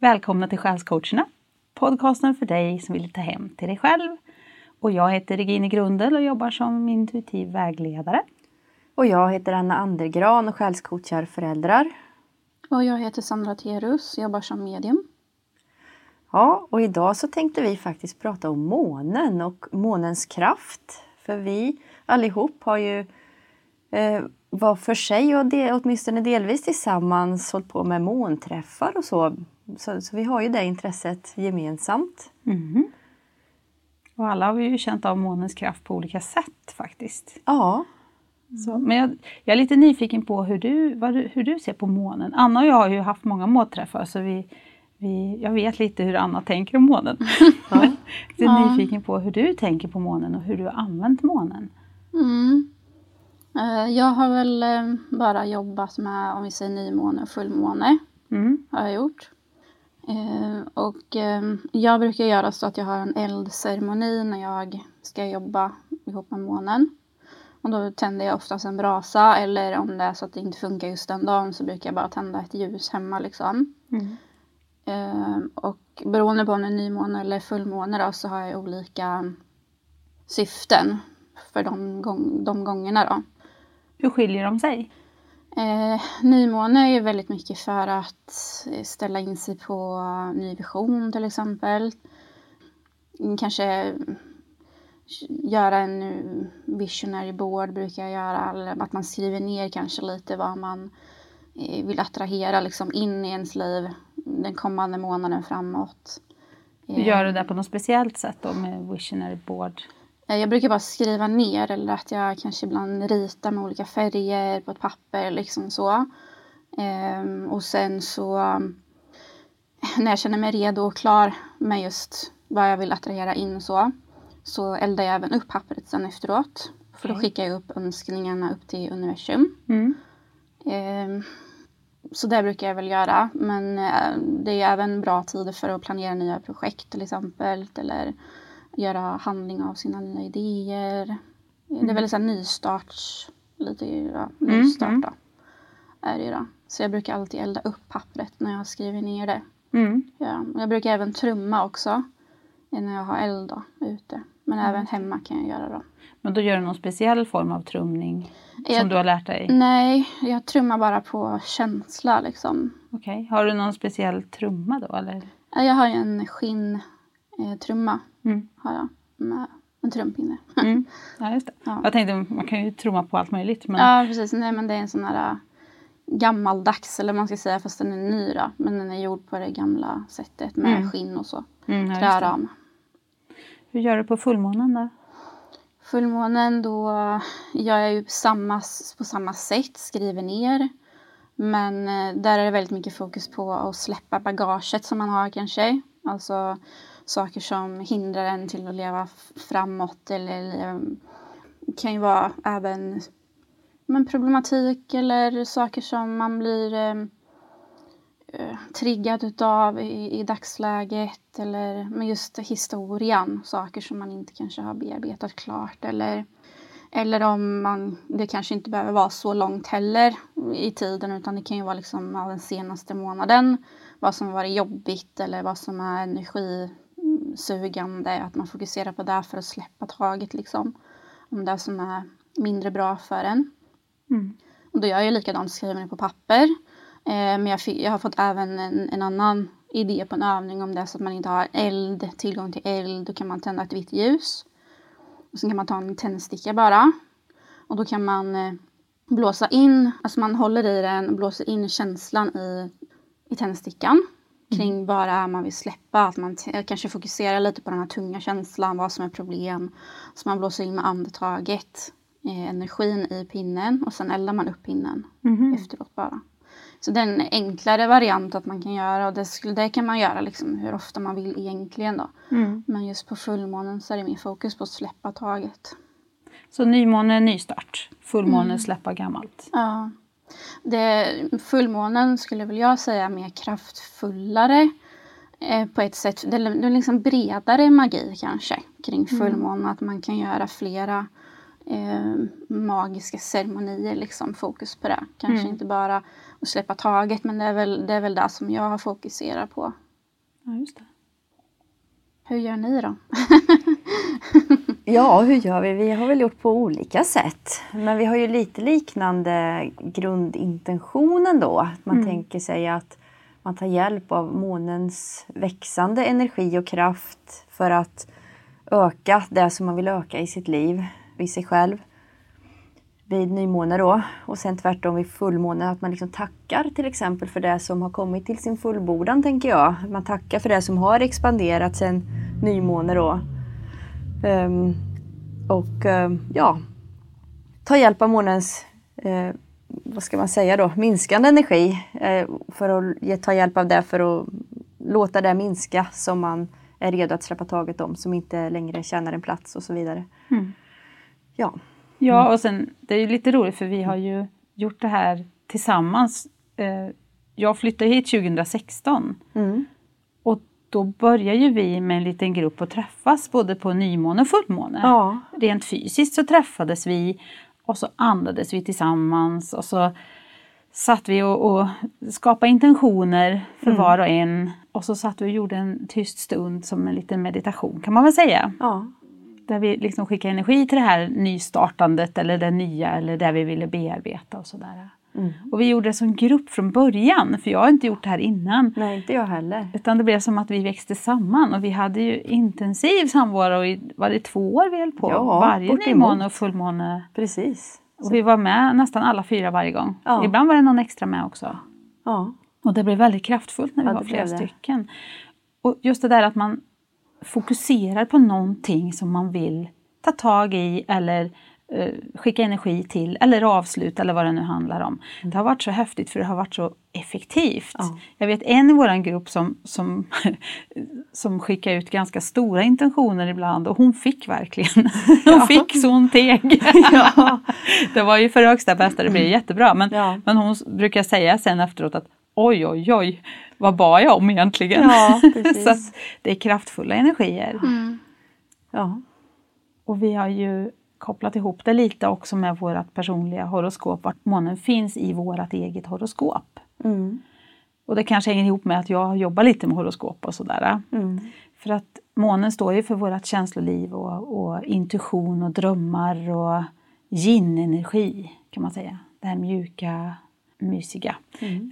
Välkomna till Själscoacherna, podcasten för dig som vill ta hem till dig själv. Och jag heter Regine Grundel och jobbar som intuitiv vägledare. Och jag heter Anna Andergran och själscoachar föräldrar. Och jag heter Sandra Terus, jobbar som medium. Ja, och idag så tänkte vi faktiskt prata om månen och månens kraft. För vi allihop har ju eh, var för sig och det, åtminstone delvis tillsammans hållit på med månträffar och så. Så, så vi har ju det intresset gemensamt. Mm. Och alla har vi ju känt av månens kraft på olika sätt faktiskt. Ja. Så, men jag, jag, är lite nyfiken på hur du, du, hur du ser på månen. Anna och jag har ju haft många månträffar så vi, vi, jag vet lite hur Anna tänker om månen. Ja. jag är ja. nyfiken på hur du tänker på månen och hur du har använt månen. Mm. Eh, jag har väl eh, bara jobbat med, om vi säger nymåne och fullmåne. Mm. Har jag gjort. Eh, och jag brukar göra så att jag har en eldceremoni när jag ska jobba ihop med månen. Och då tänder jag oftast en brasa eller om det är så att det inte funkar just den dagen så brukar jag bara tända ett ljus hemma liksom. Mm. Och beroende på om det är nymåne eller fullmåne då så har jag olika syften för de, gång, de gångerna då. Hur skiljer de sig? Eh, nymåne är väldigt mycket för att ställa in sig på ny vision till exempel. Kanske göra en visionary board brukar jag göra. Eller att man skriver ner kanske lite vad man eh, vill attrahera liksom in i ens liv den kommande månaden framåt. Gör du det på något speciellt sätt då med visionary board? Eh, jag brukar bara skriva ner eller att jag kanske ibland ritar med olika färger på ett papper liksom så. Ehm, och sen så när jag känner mig redo och klar med just vad jag vill attrahera in så, så eldar jag även upp pappret sen efteråt. För då skickar jag upp önskningarna upp till universum. Mm. Ehm, så det brukar jag väl göra. Men eh, det är även bra tider för att planera nya projekt till exempel. Eller göra handling av sina nya idéer. Mm. Det är mm. så här nystart, lite ja, mm, nystart mm. då. Är det då. Så jag brukar alltid elda upp pappret när jag skriver ner det. Mm. Ja, jag brukar även trumma också när jag har eld då, ute. Men mm. även hemma kan jag göra då. Men då gör du någon speciell form av trumning jag, som du har lärt dig? Nej, jag trummar bara på känsla liksom. Okej, okay. har du någon speciell trumma då eller? Jag har ju en skinntrumma Mm. Har jag. Med en trumpinne. Mm. Ja, just det. Ja. Jag tänkte man kan ju trumma på allt möjligt. Men... Ja, precis. Nej, men det är en sån här äh, gammaldags, eller man ska säga, fast den är ny då. Men den är gjord på det gamla sättet med mm. skinn och så. Mm, ja, Träram. Hur gör du på fullmånen då? Fullmånen då gör jag ju samma, på samma sätt, skriver ner. Men äh, där är det väldigt mycket fokus på att släppa bagaget som man har kanske. Alltså saker som hindrar en till att leva framåt eller eh, kan ju vara även men problematik eller saker som man blir eh, eh triggad utav i, i dagsläget eller med just historien, saker som man inte kanske har bearbetat klart eller eller om man, det kanske inte behöver vara så långt heller i tiden utan det kan ju vara liksom av den senaste månaden vad som varit jobbigt eller vad som är energi sugande, att man fokuserar på det för att släppa taget liksom. Om det som är mindre bra för en. Mm. Och då gör jag likadant, skriver det på papper. Eh, men jag, jag, har fått även en, en, annan idé på en övning om det så att man inte har eld, tillgång till eld, då kan man tända ett vitt ljus. Och sen kan man ta en tändsticka bara. Och då kan man eh, blåsa in, alltså man håller i den och blåser in känslan i, i tändstickan kring mm. vad man vill släppa. Att man kanske fokuserar lite på den här tunga känslan, vad som är problem. Så man blåser in med andetaget eh, energin i pinnen och sen eldar man upp pinnen mm. efteråt bara. Så det är en enklare variant att man kan göra och det, skulle, det kan man göra liksom hur ofta man vill egentligen då. Mm. Men just på fullmånen så är det mer fokus på att släppa taget. Så nymåne nystart, fullmåne mm. släppa gammalt. Ja. Det, fullmånen skulle väl jag säga är mer kraftfullare eh, på ett sätt. Det, är liksom bredare magi kanske kring fullmånen. Mm. Att man kan göra flera eh, magiska ceremonier, liksom fokus på det. Kanske mm. inte bara att släppa taget men det är, väl, det är väl det som jag har fokuserat på Ja, just det. Hur gör ni då? Ja, hur gör vi? Vi har väl gjort på olika sätt. Men vi har ju lite liknande grundintentionen då. Att man Mm. tänker sig att man tar hjälp av månens växande energi och kraft för att öka det som man vill öka i sitt liv, vid sig själv. Vid nymåne då. Och sen tvärtom vid fullmåne att man liksom tackar till exempel för det som har kommit till sin fullbordan tänker jag. Man tackar för det som har expanderat sen nymåne då. Ehm, och ehm, ja, ta hjälp av månens, eh, vad ska man säga då, minskande energi. Eh, för att ta hjälp av det för att låta det minska som man är redo att släppa taget om, som inte längre tjänar en plats och så vidare. Mm. Ja, Ja, och sen det är ju lite roligt för vi har ju gjort det här tillsammans. Eh, Jag flyttade hit 2016 mm. och då började ju vi med en liten grupp att träffas både på nymåne och fullmåne. ja. Rent fysiskt så träffades vi och så andades vi tillsammans och så satt vi och, och skapade intentioner för Mm. var och en och så satt vi och gjorde en tyst stund som en liten meditation kan man väl säga. ja. Där vi liksom skickade energi till det här nystartandet eller det nya eller det vi ville bearbeta och sådär. Mm. Och vi gjorde det som grupp från början för jag har inte gjort det här innan. Nej, inte jag heller. Utan det blev som att vi växte samman och vi hade ju intensiv samvaro i, var det två år vi höll på? Ja, Varje nymåne och fullmåne. Precis. Och vi var med nästan alla fyra varje gång. Ja. Ibland var det någon extra med också. Ja, Och det blev väldigt kraftfullt när vi Ja, var flera stycken. Och just det där att man fokuserar på någonting som man vill ta tag i eller eh, skicka energi till eller avsluta eller vad det nu handlar om. Det har varit så häftigt för det har varit så effektivt. Ja. Jag vet en i vår grupp som, som, som skickar ut ganska stora intentioner ibland och hon fick verkligen. Hon fick så hon teg. Ja. Det var ju för högsta bästa, det blev jättebra. Men, men hon brukar säga sen efteråt att oj oj oj, vad bad jag om egentligen? Ja, precis. så att det är kraftfulla energier. Mm. ja. Och vi har ju kopplat ihop det lite också med vårt personliga horoskop, vart månen finns i vårt eget horoskop. Mm. Och det kanske hänger ihop med att jag jobbar lite med horoskop och sådär. Mm. För att månen står ju för vårt känsloliv och, och intuition och drömmar och yin-energi kan man säga. Det här mjuka, mysiga. Mm.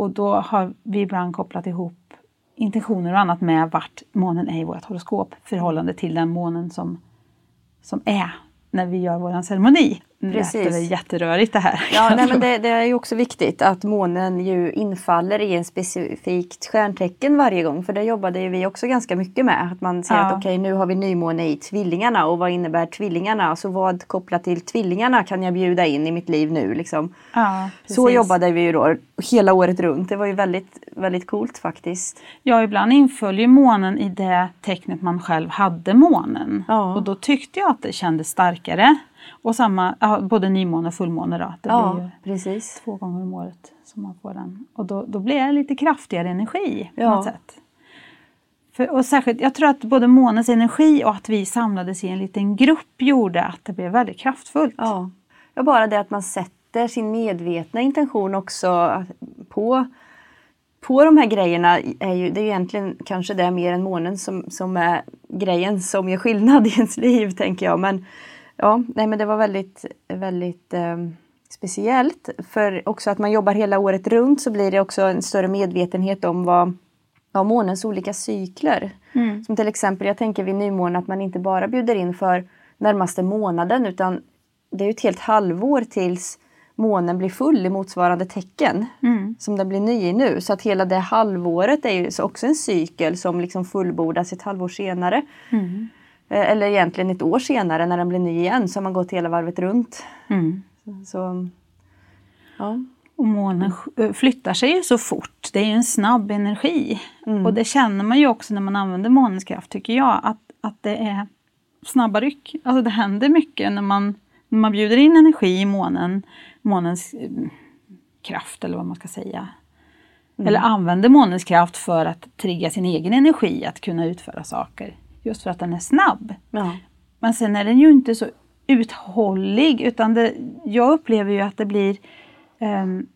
Och då har vi ibland kopplat ihop intentioner och annat med vart månen är i vårt horoskop förhållande till den månen som, som är när vi gör vår ceremoni. Lät Precis. det jätterörigt det här. Ja, nej, men det, det är ju också viktigt att månen ju infaller i en specifikt stjärntecken varje gång. För det jobbade ju vi också ganska mycket med. Att man ser Ja. att okej, nu har vi nymåne i tvillingarna och vad innebär tvillingarna? Så vad kopplat till tvillingarna kan jag bjuda in i mitt liv nu? Liksom. Ja, Så jobbade vi ju då hela året runt. Det var ju väldigt, väldigt coolt faktiskt. Ja, ibland inföll ju månen i det tecknet man själv hade månen. Ja. Och då tyckte jag att det kändes starkare. Och samma, ja, både nymåne och fullmåne då. Det blir Ja, ju precis. två gånger om året som man får den. Och då, då blir det lite kraftigare energi på Ja. något sätt. För, och särskilt, jag tror att både månens energi och att vi samlades i en liten grupp gjorde att det blev väldigt kraftfullt. Ja. ja, bara det att man sätter sin medvetna intention också på, på de här grejerna. Är ju, det är ju egentligen kanske det mer än månen som, som är grejen som gör skillnad i ens liv, tänker jag. Men, ja, nej, men det var väldigt, väldigt eh, speciellt. För också att man jobbar hela året runt så blir det också en större medvetenhet om vad, vad månens olika cykler. Mm. Som till exempel, jag tänker vid nymåne att man inte bara bjuder in för närmaste månaden utan det är ju ett helt halvår tills månen blir full i motsvarande tecken Mm. som den blir ny i nu. Så att hela det halvåret är ju så också en cykel som liksom fullbordas ett halvår senare. Mm. Eh, Eller egentligen ett år senare när den blir ny igen så har man gått hela varvet runt. Mm. Så, ja. Och månen eh, flyttar sig ju så fort. Det är ju en snabb energi. Mm. Och det känner man ju också när man använder månens kraft tycker jag. Att, att det är snabba ryck. Alltså det händer mycket när man, när man bjuder in energi i månen. Månens eh, kraft eller vad man ska säga. Mm. Eller använder månens kraft för att trigga sin egen energi att kunna utföra saker. Just för att den är snabb. Ja. Men sen är den ju inte så uthållig utan det, jag upplever ju att det blir ehm,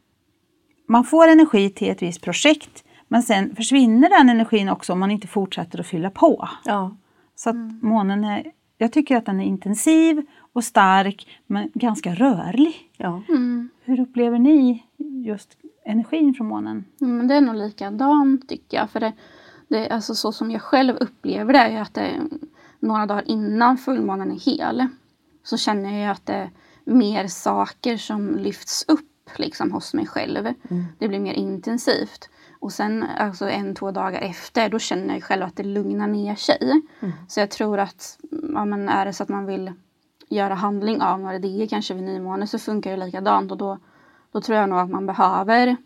man får energi till ett visst projekt Men sen försvinner den energin också om man inte fortsätter att fylla på. Ja. Så att månen är, jag tycker att den är intensiv och stark men ganska rörlig. Ja. Mm. Hur upplever ni just energin från månen? Men det är nog likadant tycker jag. För det, det, alltså så som jag själv upplever det är att det några dagar innan fullmånen är hel så känner jag att det är mer saker som lyfts upp liksom, hos mig själv. Det blir mer intensivt. Och sen alltså en, två dagar efter då känner jag själv att det lugnar ner sig. Så jag tror att ja, men är det så att man vill göra handling av några idéer kanske vid nymåne så funkar det likadant och då, då tror jag nog att man behöver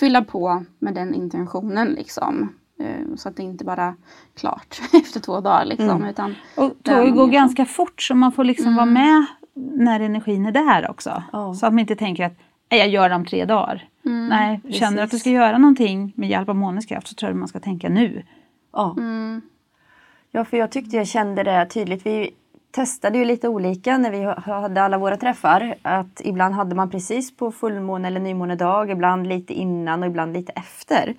fylla på med den intentionen liksom. Eh, Så att det inte bara är klart efter två dagar liksom. Utan Och tåget går ganska fort så man får liksom vara med när energin är där också. Ja. Så att man inte tänker att "Nej, jag gör det om tre dagar. Nej, känner du att du precis. ska göra någonting med hjälp av månens kraft så tror jag man ska tänka nu. Ja. Mm. ja, för jag tyckte jag kände det tydligt. Vi testade ju lite olika när vi ha- hade alla våra träffar. Att ibland hade man precis på fullmåne eller nymånedag, ibland lite innan och ibland lite efter.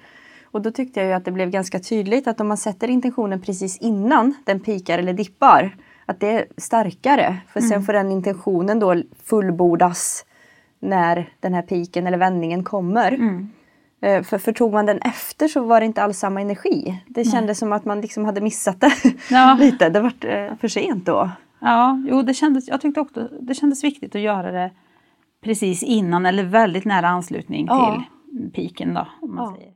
Och då tyckte jag ju att det blev ganska tydligt att om man sätter intentionen precis innan den pikar eller dippar, att det är starkare. För sen får den intentionen då fullbordas när den här piken eller vändningen kommer. Eh, För, för tog man den efter så var det inte alls samma energi. Det kändes som att man liksom hade missat det Ja. lite. Det var eh, för sent då. Ja, jo, det kändes, jag tyckte också det kändes viktigt att göra det precis innan eller väldigt nära anslutning Ja. till piken då. Om man Ja. säger.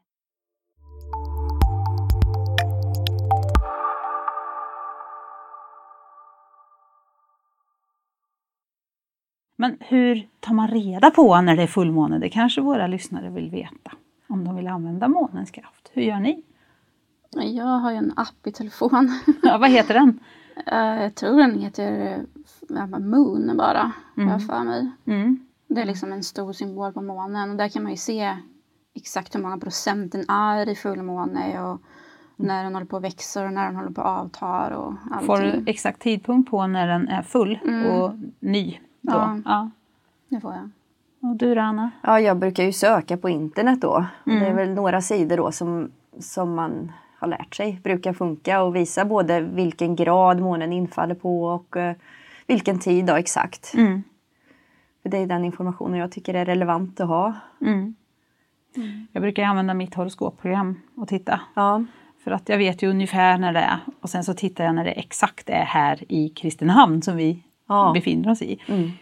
Men hur tar man reda på när det är fullmåne? Det kanske våra lyssnare vill veta. Om de vill använda månens kraft. Hur gör ni? Jag har ju en app i telefon. Ja, vad heter den? Eh, jag tror den heter eh, Moon bara, har jag för mig. Mm. Det är liksom en stor symbol på månen och där kan man ju se exakt hur många procent den är i fullmåne och när den håller på att växa och när den håller på att avtar och allting. Får du exakt tidpunkt på när den är full och ny? Då? Ja. Ja. Det får jag. Och du då, Anna? Ja, jag brukar ju söka på internet då. Och Det är väl några sidor då som, som man har lärt sig brukar funka och visa både vilken grad månen infaller på och eh, vilken tid då exakt. Mm. För det är den informationen jag tycker är relevant att ha. Mm. Jag brukar använda mitt horoskopprogram och titta. Ja, För att jag vet ju ungefär när det är. Och sen så tittar jag när det exakt är här i Kristinehamn som vi Ja. befinner oss i.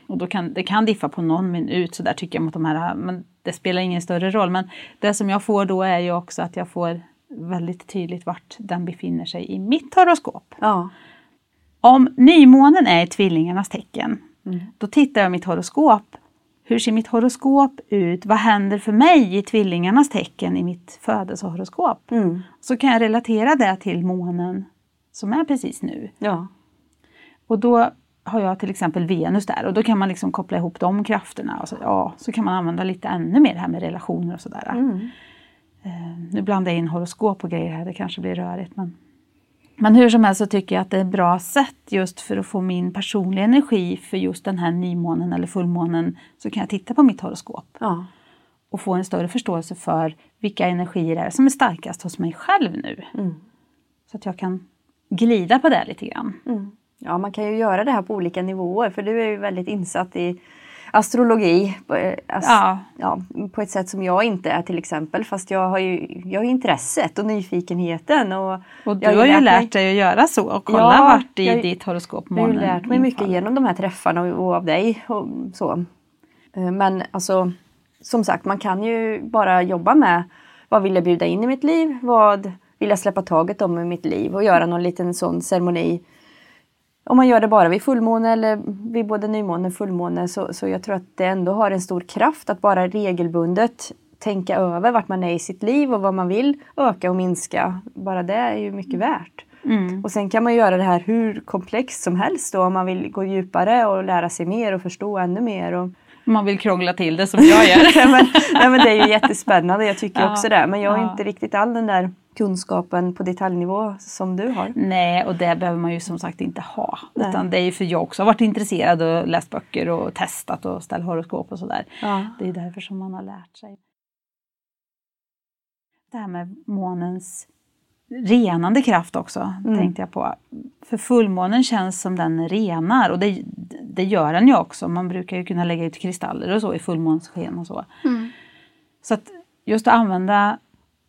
Och då kan, det kan diffa på någon minut så där tycker jag mot de här. Men det spelar ingen större roll. Men det som jag får då är ju också att jag får väldigt tydligt vart den befinner sig i mitt horoskop. ja, Om nymånen är i tvillingarnas tecken, då tittar jag i mitt horoskop. Hur ser mitt horoskop ut? Vad händer för mig i tvillingarnas tecken i mitt födelsehoroskop? mm. Så kan jag relatera det till månen som är precis nu. ja, Och då har jag till exempel Venus där och då kan man liksom koppla ihop de krafterna. Och så, ja, så kan man använda lite ännu mer det här med relationer och sådär. Eh, nu blandar jag in horoskop och grejer här, det kanske blir rörigt. Men, men hur som helst så tycker jag att det är ett bra sätt just för att få min personliga energi för just den här nymånen eller fullmånen. Så kan jag titta på mitt horoskop ja. och få en större förståelse för vilka energier det är som är starkast hos mig själv nu. Så att jag kan glida på det lite grann. Ja, man kan ju göra det här på olika nivåer för du är ju väldigt insatt i astrologi eh, as, Ja. ja, på ett sätt som jag inte är till exempel. Fast jag har ju jag har intresset och nyfikenheten. Och, Och du jag har ju lärt dig att göra så och kolla Ja, vart i jag- ditt horoskop Jag har månen lärt mig mycket genom de här träffarna och, och av dig. Och så. Eh, Men alltså, som sagt, man kan ju bara jobba med vad vill jag bjuda in i mitt liv? Vad vill jag släppa taget om i mitt liv? Och göra någon liten sån ceremoni. Om man gör det bara vid fullmåne eller vid både nymåne och fullmåne så, så jag tror att det ändå har en stor kraft att bara regelbundet tänka över vart man är i sitt liv och vad man vill öka och minska. Bara det är ju mycket värt. Mm. Och sen kan man göra det här hur komplext som helst då om man vill gå djupare och lära sig mer och förstå ännu mer. Och, man vill krångla till det som jag gör. nej, men, nej, men det är ju jättespännande, jag tycker Ja, också det. Men jag har ja. inte riktigt all den där kunskapen på detaljnivå som du har. Nej, och det behöver man ju som sagt inte ha. Nej. Utan det är ju för jag också har varit intresserad och läst böcker och testat och ställt horoskop och sådär. Ja. Det är därför som man har lärt sig. det här med månens renande kraft också, Mm. tänkte jag på. För fullmånen känns som den renar och det, det gör den ju också. Man brukar ju kunna lägga ut kristaller och så i fullmånssken och så. Mm. Så att just att använda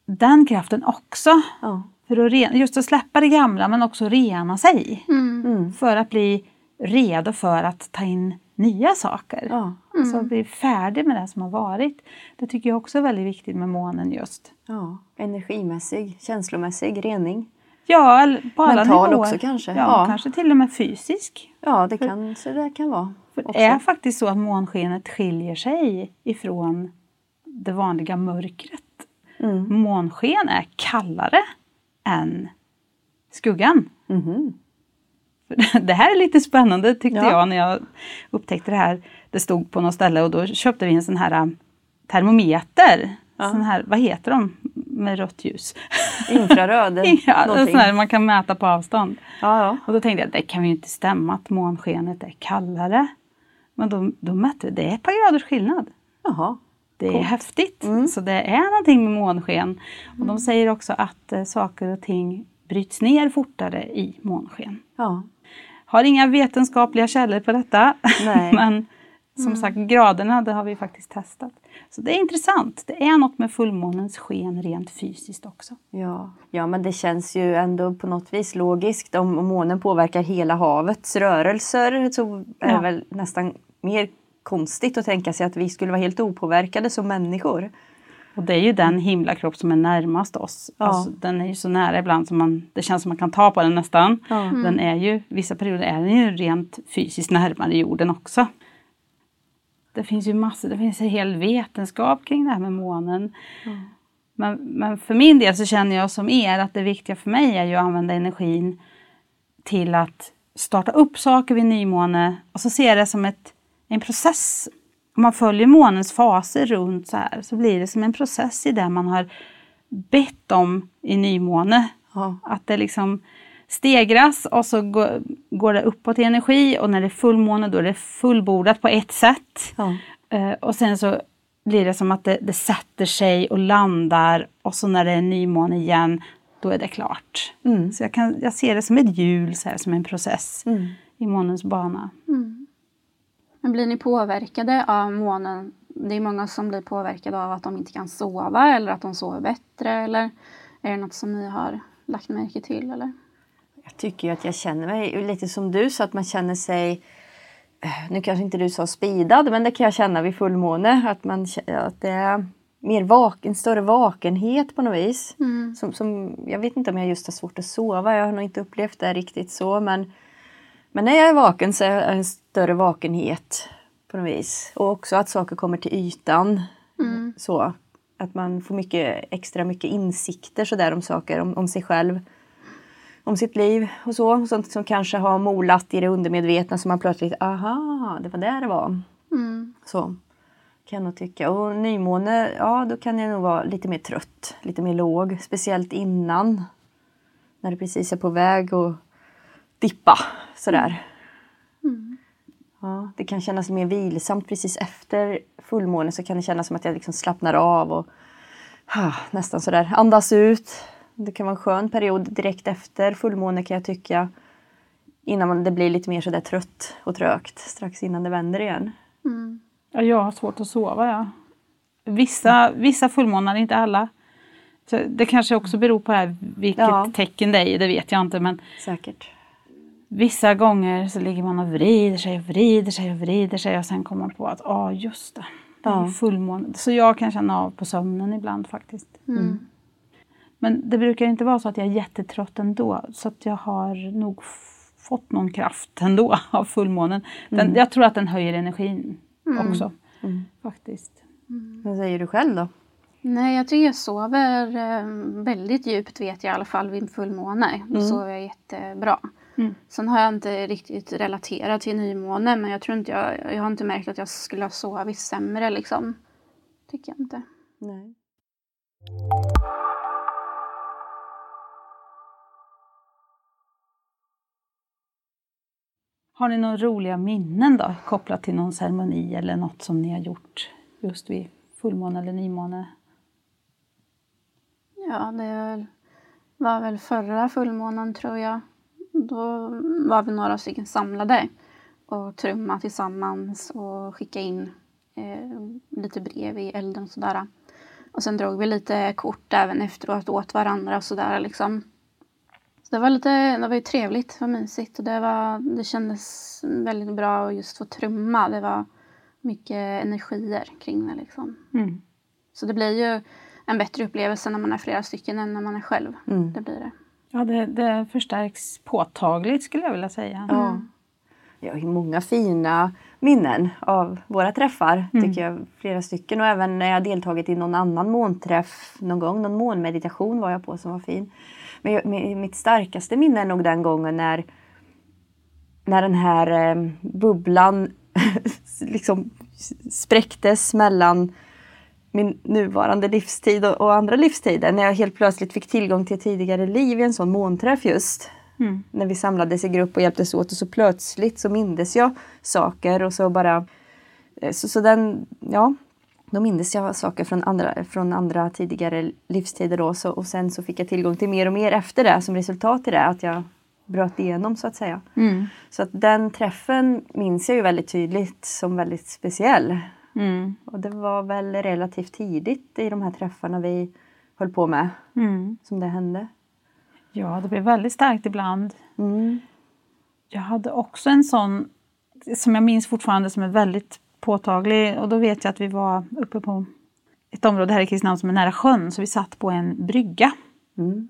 den kraften också. Ja. För att rena, just att släppa det gamla men också rena sig. Mm. Mm. För att bli redo för att ta in nya saker. Ja. Alltså bli färdig med det som har varit. Det tycker jag också är väldigt viktigt med månen just. ja. Energimässig, känslomässig rening. Ja, på alla Mental nivåer. också kanske. Ja, Ja. kanske till och med fysisk. Ja, det kan, så det kan vara. För det är faktiskt så att månskenet skiljer sig ifrån det vanliga mörkret. Mm. Månsken är kallare än skuggan. För Det här är lite spännande tyckte Ja. jag när jag upptäckte det här. Det stod på något ställe och då köpte vi en sån här um, termometer. Ja. Sån här, vad heter de med rött ljus? Infraröd ja, någonting. sån här man kan mäta på avstånd. Ja, ja. Och då tänkte jag, det kan ju inte stämma att månskenet är kallare. Men då, då mätte vi, det är ett par graders skillnad. Jaha. Det är Coolt. häftigt. Mm. Så det är någonting med månsken. Och de säger också att eh, saker och ting bryts ner fortare i månsken. Ja. Har inga vetenskapliga källor på detta. Men som sagt, graderna det har vi faktiskt testat. Så det är intressant. Det är något med fullmånens sken rent fysiskt också. Ja. ja, men det känns ju ändå på något vis logiskt. Om om månen påverkar hela havets rörelser så är det Ja. väl nästan mer konstigt att tänka sig att vi skulle vara helt opåverkade som människor. Och det är ju den himlakropp som är närmast oss. Ja. Alltså, den är ju så nära ibland som man, det känns som man kan ta på den nästan. Ja. Den är ju, vissa perioder är den ju rent fysiskt närmare jorden också. Det finns ju massor, det finns en hel vetenskap kring det här med månen. Men, men för min del så känner jag som er att det viktiga för mig är ju att använda energin till att starta upp saker vid nymåne och så ser jag det som ett, en process. Om man följer månens faser runt så här så blir det som en process i det man har bett om i nymåne. Ja. Att det liksom stegras och så går, det uppåt i energi och när det är fullmåne då är det fullbordat på ett sätt. Ja. Eh, och sen så blir det som att det, det sätter sig och landar och så när det är nymåne igen då är det klart. Mm. Så jag, kan, jag ser det som ett hjul, så här, som en process Mm. i månens bana. Men blir ni påverkade av månen? Det är många som blir påverkade av att de inte kan sova eller att de sover bättre. Eller är det något som ni har lagt märke till? Eller? Jag tycker ju att jag känner mig lite som du så att man känner sig eh, nu kanske inte du sa speedad men det kan jag känna vid fullmåne att, man, att det är mer vak, en större vakenhet på något vis. Mm. Som, som, jag vet inte om jag just har svårt att sova, jag har nog inte upplevt det riktigt så men, men när jag är vaken så är det en större vakenhet på något vis. Och också att saker kommer till ytan. Mm. Så att man får mycket, extra mycket insikter så där om saker, om, om sig själv. Om sitt liv och så. Sånt som kanske har molat i det undermedvetna som man plötsligt, aha, det var där det var. Mm. Så kan jag nog tycka. Och nymåne, ja då kan jag nog vara lite mer trött, lite mer låg. Speciellt innan. När det precis är på väg att dippa sådär. Ja, det kan kännas mer vilsamt precis efter fullmåne så kan det kännas som att jag liksom slappnar av och ah, nästan sådär andas ut. Det kan vara en skön period direkt efter fullmåne kan jag tycka. Innan man, det blir lite mer sådär trött och trögt strax innan det vänder igen. Mm. Ja, jag har svårt att sova. Ja. Vissa, vissa fullmånar, inte alla. Så det kanske också beror på här, vilket Ja. tecken det är det vet jag inte. Men Säkert. Vissa gånger så ligger man och vrider sig och vrider sig och vrider sig och sen kommer man på att ja, just det. Det är Ja. fullmåne. Så jag kan känna av på sömnen ibland faktiskt. Mm. Men det brukar inte vara så att jag är jättetrött ändå. Så att jag har nog fått någon kraft ändå av fullmånen. Den, Jag tror att den höjer energin också. Mm. Faktiskt. Vad säger du själv då? Nej, jag tycker jag sover eh, väldigt djupt vet jag i alla fall vid fullmåne. Då sover jag jättebra. Mm. Sen har jag inte riktigt relaterat till nymåne men jag tror inte jag, jag har inte märkt att jag skulle ha sovit sämre liksom. Tycker jag inte. Nej. Har ni några roliga minnen då kopplat till någon ceremoni eller något som ni har gjort just vid fullmåne eller nymåne? Ja, det var väl förra fullmånen tror jag. Då var vi några stycken samlade och trumma tillsammans och skicka in eh, lite brev i elden och sådär. Och sen drog vi lite kort även efteråt åt varandra och sådär liksom. Så det var lite, det var ju trevligt, det var mysigt och det, var, det kändes väldigt bra att just få trumma. Det var mycket energier kring det liksom. Mm. Så det blir ju en bättre upplevelse när man är flera stycken än när man är själv. Mm. Det blir det. Ja, det, det förstärks påtagligt skulle jag vilja säga. Ja. Jag har ju många fina minnen av våra träffar, tycker jag. Flera stycken och även när jag deltagit i någon annan månträff någon gång. Någon månmeditation var jag på som var fin. Men jag, mi- mitt starkaste minne är nog den gången när, när den här eh, bubblan liksom spräcktes mellan min nuvarande livstid och, och andra livstider. När jag helt plötsligt fick tillgång till tidigare liv i en sån månträff just Mm. när vi samlades i grupp och hjälptes åt och så plötsligt så mindes jag saker och så bara eh, så, så den, ja, då mindes jag saker från andra, från andra tidigare livstider då så, och sen så fick jag tillgång till mer och mer efter det som resultat i det att jag bröt igenom så att säga. Mm. Så att den träffen minns jag ju väldigt tydligt som väldigt speciell. Mm. Och det var väl relativt tidigt i de här träffarna vi höll på med Mm. som det hände. Ja, det blev väldigt starkt ibland. Mm. Jag hade också en sån som jag minns fortfarande som är väldigt påtaglig och då vet jag att vi var uppe på ett område här i Kristinehamn som är nära sjön så vi satt på en brygga. Mm.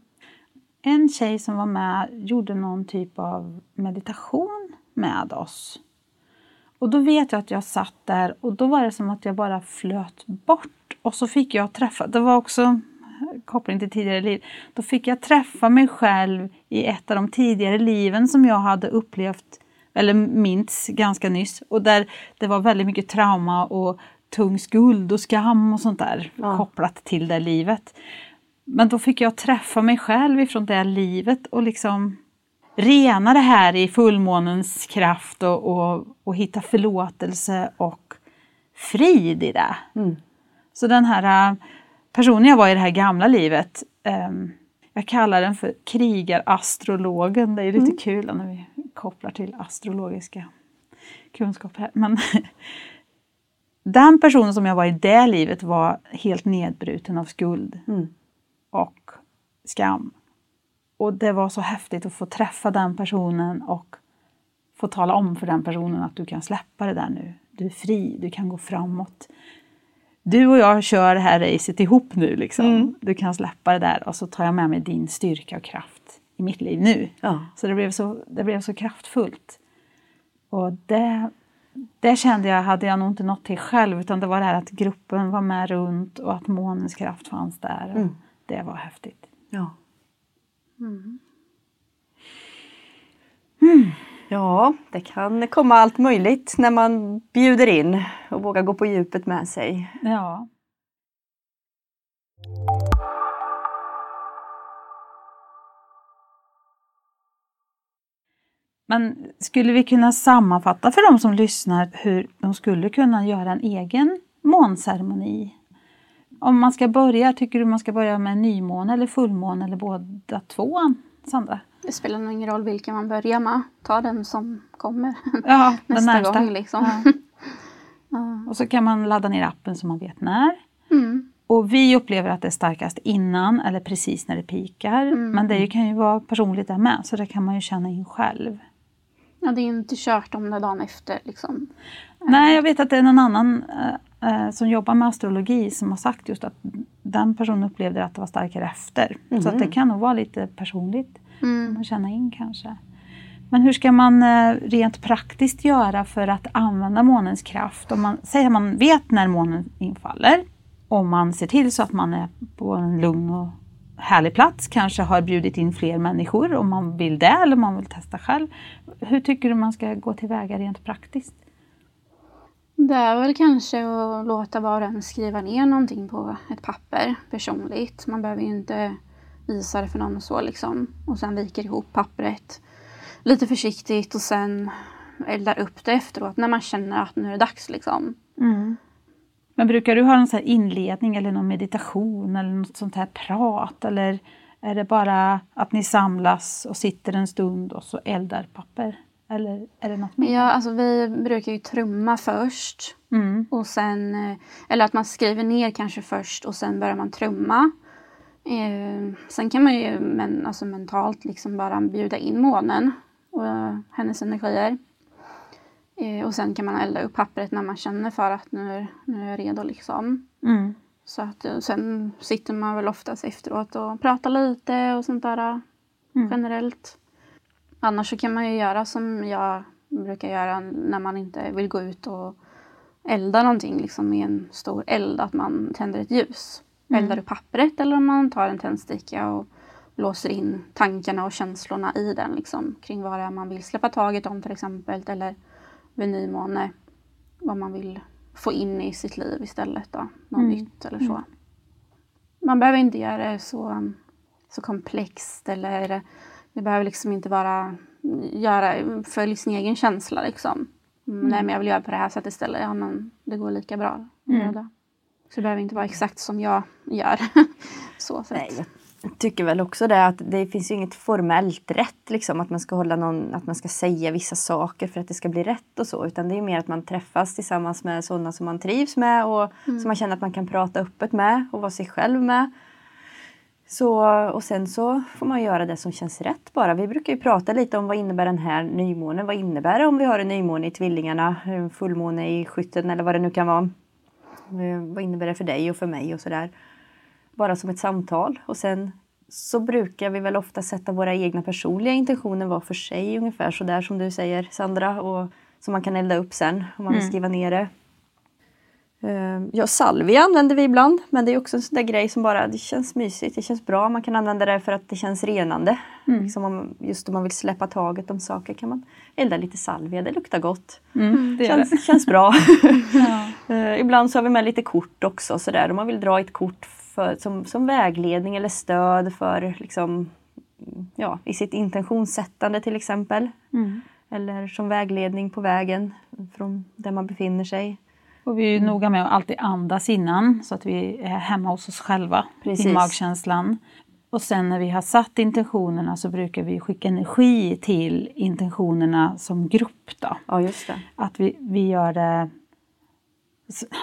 En tjej som var med gjorde någon typ av meditation med oss. Och då vet jag att jag satt där och då var det som att jag bara flöt bort. Och så fick jag träffa, det var också koppling till tidigare liv, då fick jag träffa mig själv i ett av de tidigare liven som jag hade upplevt, eller minns ganska nyss. Och där det var väldigt mycket trauma och tung skuld och skam och sånt där Ja. kopplat till det livet. Men då fick jag träffa mig själv ifrån det livet och liksom rena det här i fullmånens kraft och, och, och hitta förlåtelse och frid i det. Mm. Så den här äh, personen jag var i det här gamla livet, ehm, jag kallar den för krigarastrologen. Det är lite kul när vi kopplar till astrologiska kunskaper här. Men den personen som jag var i det livet var helt nedbruten av skuld Mm. och skam. Och det var så häftigt att få träffa den personen och få tala om för den personen att du kan släppa det där nu. Du är fri, du kan gå framåt. Du och jag kör det här racet ihop nu. Liksom. Mm. Du kan släppa det där och så tar jag med mig din styrka och kraft i mitt liv nu. Ja. Så det blev så, det blev så kraftfullt. Och det, det kände jag, hade jag nog inte nått till själv utan det var det här att gruppen var med runt och att månens kraft fanns där. Mm. Det var häftigt. Ja. Mm. Ja, det kan komma allt möjligt när man bjuder in och vågar gå på djupet med sig. Ja. Men skulle vi kunna sammanfatta för de som lyssnar hur de skulle kunna göra en egen månceremoni? Om man ska börja, tycker du man ska börja med nymåne eller fullmåne eller båda två, Sandra? Det spelar nog ingen roll vilken man börjar med. Ta den som kommer Ja, den nästa närmsta. gång liksom. Ja. Ja. Och så kan man ladda ner appen så man vet när. Mm. Och vi upplever att det är starkast innan eller precis när det pikar. Mm. Men det kan ju vara personligt där med, så det kan man ju känna in själv. ja, det är ju inte kört om det dagen efter liksom. Nej, jag vet att det är någon annan eh, som jobbar med astrologi som har sagt just att den personen upplevde att det var starkare efter. Så att det kan nog vara lite personligt Mm. att känna in kanske. Men hur ska man eh, rent praktiskt göra för att använda månens kraft? Om man säger att man vet när månen infaller och man ser till så att man är på en lugn och härlig plats, kanske har bjudit in fler människor om man vill det eller om man vill testa själv. Hur tycker du man ska gå tillväga rent praktiskt? Det är väl kanske att låta var och en skriva ner någonting på ett papper personligt. Man behöver ju inte visa det för någon och så liksom. Och sen viker ihop pappret lite försiktigt och sen eldar upp det efteråt när man känner att nu är det dags liksom. Mm. Men brukar du ha någon sån här inledning eller någon meditation eller något sånt här prat? Eller är det bara att ni samlas och sitter en stund och så eldar papper? Eller är det något mer? Ja, alltså vi brukar ju trumma först. Mm. Och sen, eh, eller att man skriver ner kanske först och sen börjar man trumma. Eh, sen kan man ju men, alltså mentalt liksom bara bjuda in månen och hennes energier. Eh, och sen kan man elda upp pappret när man känner för att nu, är- nu är jag redo liksom. Mm. Så att, eh, sen sitter man väl oftast efteråt och pratar lite och sånt där eh, Mm. generellt. Annars så kan man ju göra som jag brukar göra när man inte vill gå ut och elda någonting liksom med en stor eld, att man tänder ett ljus. Mm. Eldar upp pappret eller om man tar en tändsticka och låser in tankarna och känslorna i den liksom, kring vad det är man vill släppa taget om till exempel eller vid nymåne vad man vill få in i sitt liv istället då, något Mm. nytt eller så. Man behöver inte göra det så, så komplext eller det behöver liksom inte vara göra för sin egen känsla liksom. Mm. Nej men jag vill göra på det här sättet istället. Ja men det går lika bra. Mm. Så det behöver inte vara exakt som jag gör. så sett. Nej, jag tycker väl också det att det finns ju inget formellt rätt liksom att man ska hålla någon, att man ska säga vissa saker för att det ska bli rätt och så utan det är mer att man träffas tillsammans med sådana som man trivs med och som man känner att man kan prata öppet med och vara sig själv med. Så, och sen så får man göra det som känns rätt bara. Vi brukar ju prata lite om vad innebär den här nymånen? Vad innebär det om vi har en nymåne i tvillingarna, en fullmåne i skytten eller vad det nu kan vara. Eh, Vad innebär det för dig och för mig och sådär bara som ett samtal. Och sen så brukar vi väl ofta sätta våra egna personliga intentioner var för sig ungefär så där som du säger Sandra. Och som man kan elda upp sen om man vill Mm. skriva ner det. Eh, Ja, salvia använder vi ibland men det är också en sån där grej som bara det känns mysigt, det känns bra. Man kan använda det för att det känns renande. Mm. Liksom om, just om man vill släppa taget om saker kan man elda lite salvia, det luktar gott. Mm. Det gör det. Känns, känns bra. Ja. Eh, ibland så har vi med lite kort också sådär. Om man vill dra ett kort för, som, som vägledning eller stöd för liksom, ja, i sitt intentionssättande till exempel. Mm. Eller som vägledning på vägen från där man befinner sig. Och vi är ju noga med att alltid andas innan så att vi är hemma hos oss själva Precis. i magkänslan. Och sen när vi har satt intentionerna så brukar vi skicka energi till intentionerna som grupp. Då. Ja, just det. Att vi, vi gör det...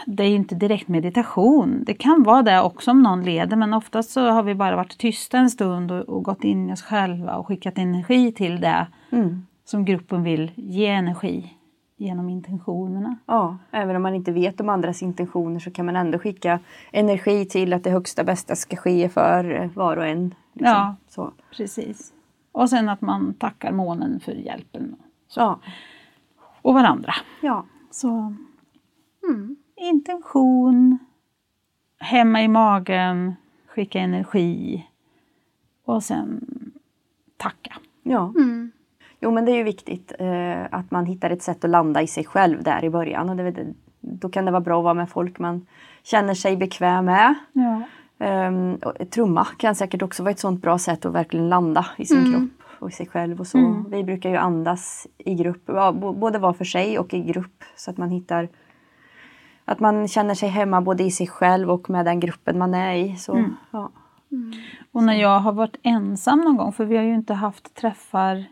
Det är inte direkt meditation. Det kan vara det också om någon leder men oftast så har vi bara varit tysta en stund och, och gått in i oss själva och skickat energi till det Mm. som gruppen vill ge energi genom intentionerna. Ja, även om man inte vet de andras intentioner så kan man ändå skicka energi till att det högsta bästa ska ske för eh, var och en. liksom. Ja. Så. Precis. Och sen att man tackar månen för hjälpen. Så. Ja. Och varandra. ja. Så Mm. intention, hemma i magen, skicka energi och sen tacka. ja. Mm. Jo men det är ju viktigt eh, att man hittar ett sätt att landa i sig själv där i början. Och det, då kan det vara bra att vara med folk man känner sig bekväm med. Ja. Um, och trumma kan säkert också vara ett sånt bra sätt att verkligen landa i sin Mm. kropp och i sig själv. Och så. Mm. Vi brukar ju andas i grupp, ja, både var för sig och i grupp. Så att man hittar att man känner sig hemma både i sig själv och med den gruppen man är i. Så, Mm. ja. Och när jag har varit ensam någon gång, för vi har ju inte haft träffar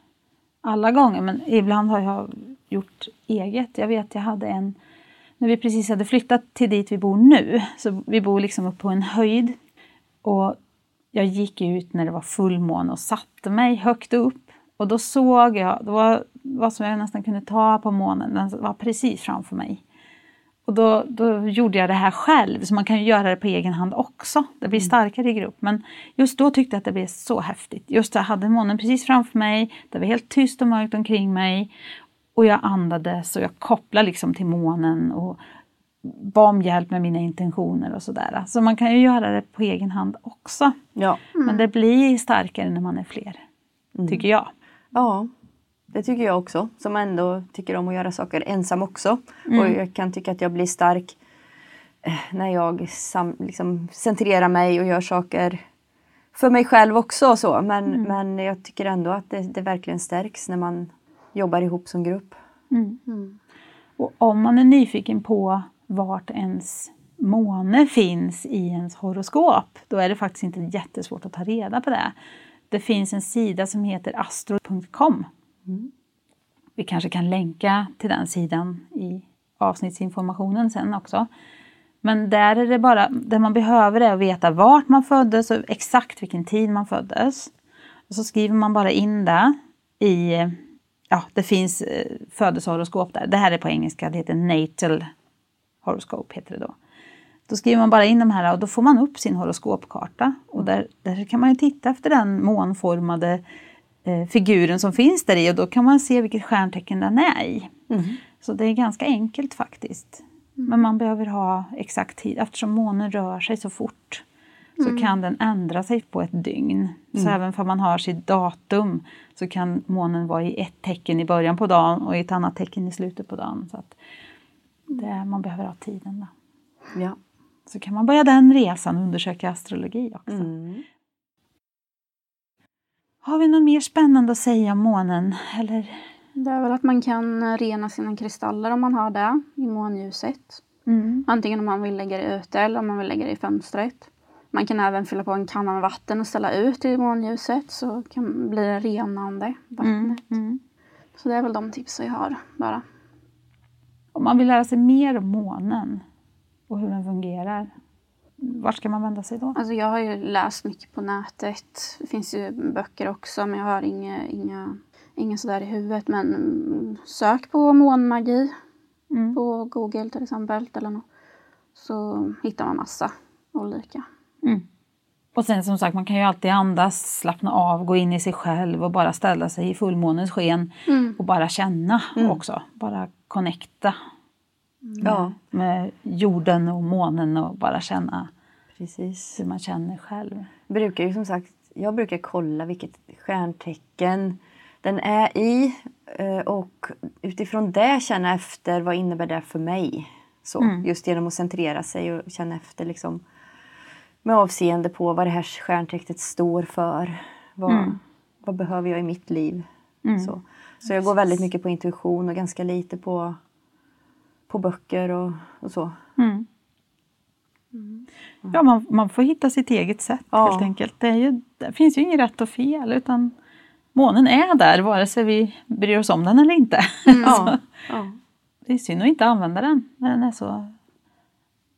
alla gånger, men ibland har jag gjort eget. Jag vet jag hade en, när vi precis hade flyttat till dit vi bor nu, så vi bor liksom upp på en höjd. Och jag gick ut när det var fullmåne och satte mig högt upp. Och då såg jag, det var, det var som jag nästan kunde ta på månen, den var precis framför mig. Och då, då gjorde jag det här själv, så man kan ju göra det på egen hand också. Det blir starkare i grupp. Men just då tyckte jag att det blev så häftigt. Just jag hade månen precis framför mig, det var helt tyst och mörkt omkring mig. Och jag andades och jag kopplade liksom till månen och bad om hjälp med mina intentioner och sådär. Så man kan ju göra det på egen hand också. Ja. Men det blir starkare när man är fler, tycker jag. ja, det tycker jag också. Som ändå tycker om att göra saker ensam också. Mm. Och jag kan tycka att jag blir stark eh, när jag sam, liksom, centrerar mig och gör saker för mig själv också. och Så. Men, Mm. men jag tycker ändå att det, det verkligen stärks när man jobbar ihop som grupp. Mm. Mm. Och om man är nyfiken på vart ens måne finns i ens horoskop, då är det faktiskt inte jättesvårt att ta reda på det. Det finns en sida som heter astro.com. Mm. Vi kanske kan länka till den sidan i avsnittsinformationen sen också. Men där är det bara, det man behöver är att veta vart man föddes och exakt vilken tid man föddes. Och så skriver man bara in det i, ja det finns eh, födelsehoroskop där. Det här är på engelska, det heter natal horoskop heter det då. Då skriver man bara in de här och då får man upp sin horoskopkarta. Och där, där kan man ju titta efter den månformade eh, figuren som finns där i och då kan man se vilket stjärntecken den är i. Mm. Så det är ganska enkelt faktiskt. Men man behöver ha exakt tid eftersom månen rör sig så fort. Så kan den ändra sig på ett dygn. Så även om man har sitt datum så kan månen vara i ett tecken i början på dagen och i ett annat tecken i slutet på dagen. Så det, man behöver ha tiden. Då. Ja. Så kan man börja den resan och undersöka astrologi också. Mm. Har vi något mer spännande att säga om månen? Eller? Det är väl att man kan rena sina kristaller om man har det i månljuset. Mm. Antingen om man vill lägga det ute eller om man vill lägga det i fönstret. Man kan även fylla på en kanna med vatten och ställa ut i månljuset så kan bli det renande vattnet. Mm. Mm. Så det är väl de tips vi har bara. Om man vill lära sig mer om månen och hur den fungerar, vart ska man vända sig då? Alltså jag har ju läst mycket på nätet. Det finns ju böcker också men jag har inga, inga, inga sådär i huvudet. Men sök på månmagi Mm. på Google till exempel. Eller något. Så hittar man massa olika. Mm. Och sen som sagt, man kan ju alltid andas, slappna av, gå in i sig själv och bara ställa sig i fullmånens sken Mm. och bara känna Mm. också. Bara connecta Ja, med jorden och månen och bara känna precis. hur man känner själv. brukar ju som sagt, jag brukar kolla vilket stjärntecken den är i eh, och utifrån det känna efter vad innebär det för mig. Så, Mm. Just genom att centrera sig och känna efter liksom, med avseende på vad det här stjärntecknet står för. Vad, Mm. vad behöver jag i mitt liv? Mm. Så. så jag går väldigt mycket på intuition och ganska lite på, på böcker och, och så. Mm. Ja, man, man får hitta sitt eget sätt Ja. helt enkelt. Det, ju, det finns ju inget rätt och fel utan månen är där vare sig vi bryr oss om den eller inte. Ja, ja. Det är synd att inte använda den när den är så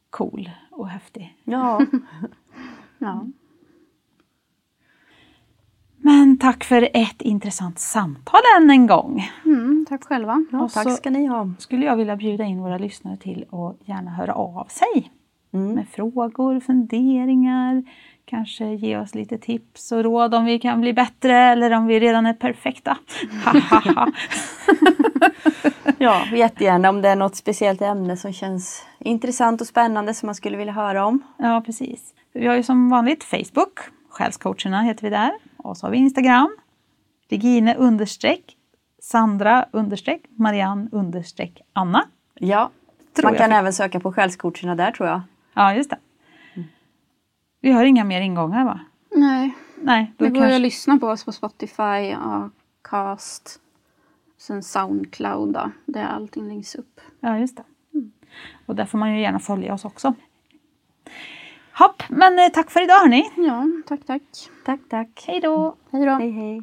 cool och häftig. ja. Ja. Men tack för ett intressant samtal än en gång. Mm, tack själva. ja Och tack så- ska ni ha. Skulle jag vilja bjuda in våra lyssnare till att gärna höra av sig Mm. med frågor, funderingar, kanske ge oss lite tips och råd om vi kan bli bättre eller om vi redan är perfekta. Ja, jättegärna om det är något speciellt ämne som känns intressant och spännande som man skulle vilja höra om. ja, precis. Vi har ju som vanligt Facebook, Själscoacherna heter vi där. Och så har vi Instagram, Regine understreck, Sandra understreck, Marianne understreck Anna. Ja, Tror man jag kan även söka på själscoacherna där tror jag. Ja, just det. Vi har inga mer ingångar va? Nej, Nej, då det går kanske... att lyssna på oss på Spotify, Acast, sen Soundcloud då, där allting läggs upp. Ja, just det. Och där får man ju gärna följa oss också. Hopp, men eh, tack för idag hörni. Ja, tack tack. Tack, tack. Hej då! Hej då. Hej, hej.